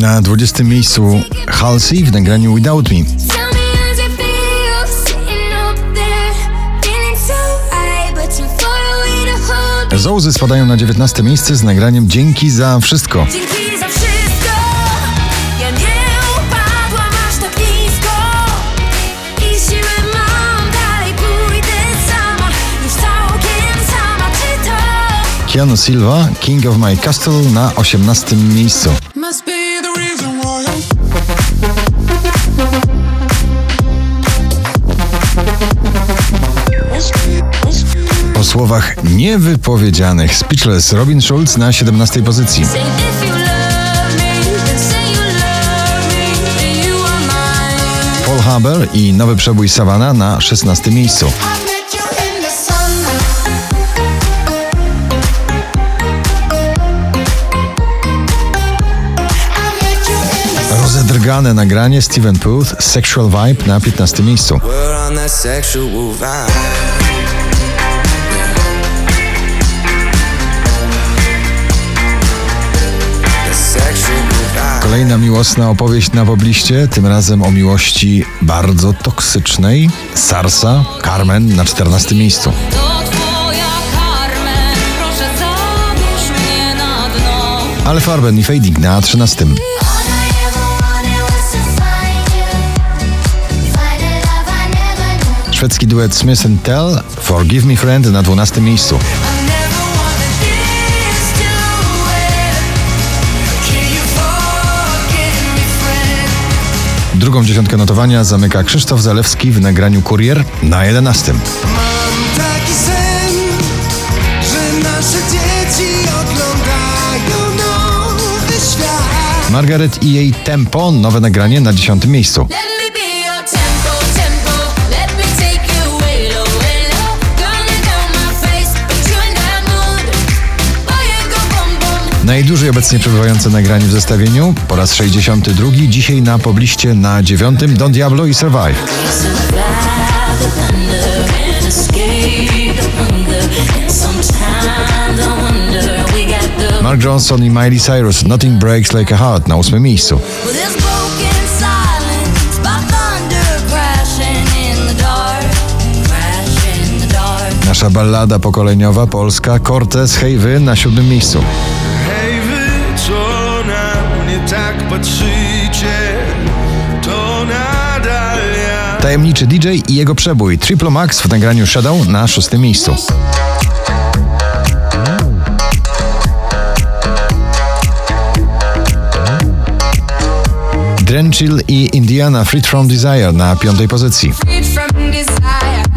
Na 20 miejscu Halsey w nagraniu Without Me. Zołzy spadają na 19 miejsce z nagraniem Dzięki za wszystko. Tak Keanu Silva, King of My Castle na 18 miejscu. Słowach niewypowiedzianych Speechless Robin Schulz na 17 pozycji. Paul Haber i nowy przebój Savannah na 16 miejscu. Rozedrgane nagranie Steven Puth Sexual Vibe na 15 miejscu. Kolejna miłosna opowieść na pobliście, tym razem o miłości bardzo toksycznej. Sarsa, Carmen na 14 miejscu. Ale Farben i Fading na 13. All I ever wanted was to find you. Find a love I never knew. Szwedzki duet Smith Tell Forgive Me Friend na 12 miejscu. Drugą dziesiątkę notowania zamyka Krzysztof Zalewski w nagraniu Kurier na 11. Mam taki sen, że nasze dzieci oglądają nowy świat. Margaret i jej Tempo, nowe nagranie na 10 miejscu. Najdłużej obecnie przebywające nagranie w zestawieniu po raz 62, dzisiaj na pobliście na 9 Don Diablo i Survive. Mark Johnson i Miley Cyrus Nothing Breaks Like a Heart na 8 miejscu. Nasza ballada pokoleniowa polska Cortez Hej Wy na 7 miejscu. Patrzycie, to nadal ja. Tajemniczy DJ i jego przebój Triple Max w nagraniu Shadow na 6 miejscu. Drenchill i Indiana Freed From Desire na piątej pozycji. desire.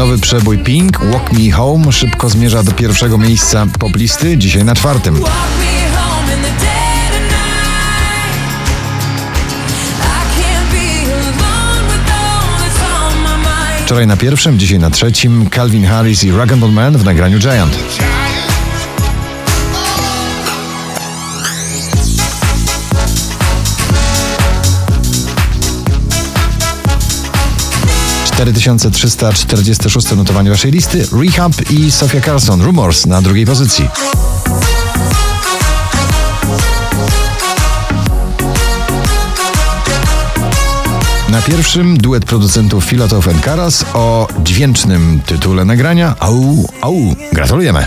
Nowy przebój Pink, Walk Me Home szybko zmierza do pierwszego miejsca poplisty, dzisiaj na czwartym. Wczoraj na pierwszym, dzisiaj na trzecim Calvin Harris i Rag Man w nagraniu Giant. Cztery tysiące trzysta czterdzieste szóste notowanie waszej listy. Rehab i Sofia Carson. Rumors na drugiej pozycji. Na pierwszym duet producentów Filotof and Karas o dźwięcznym tytule nagrania Au, au, gratulujemy.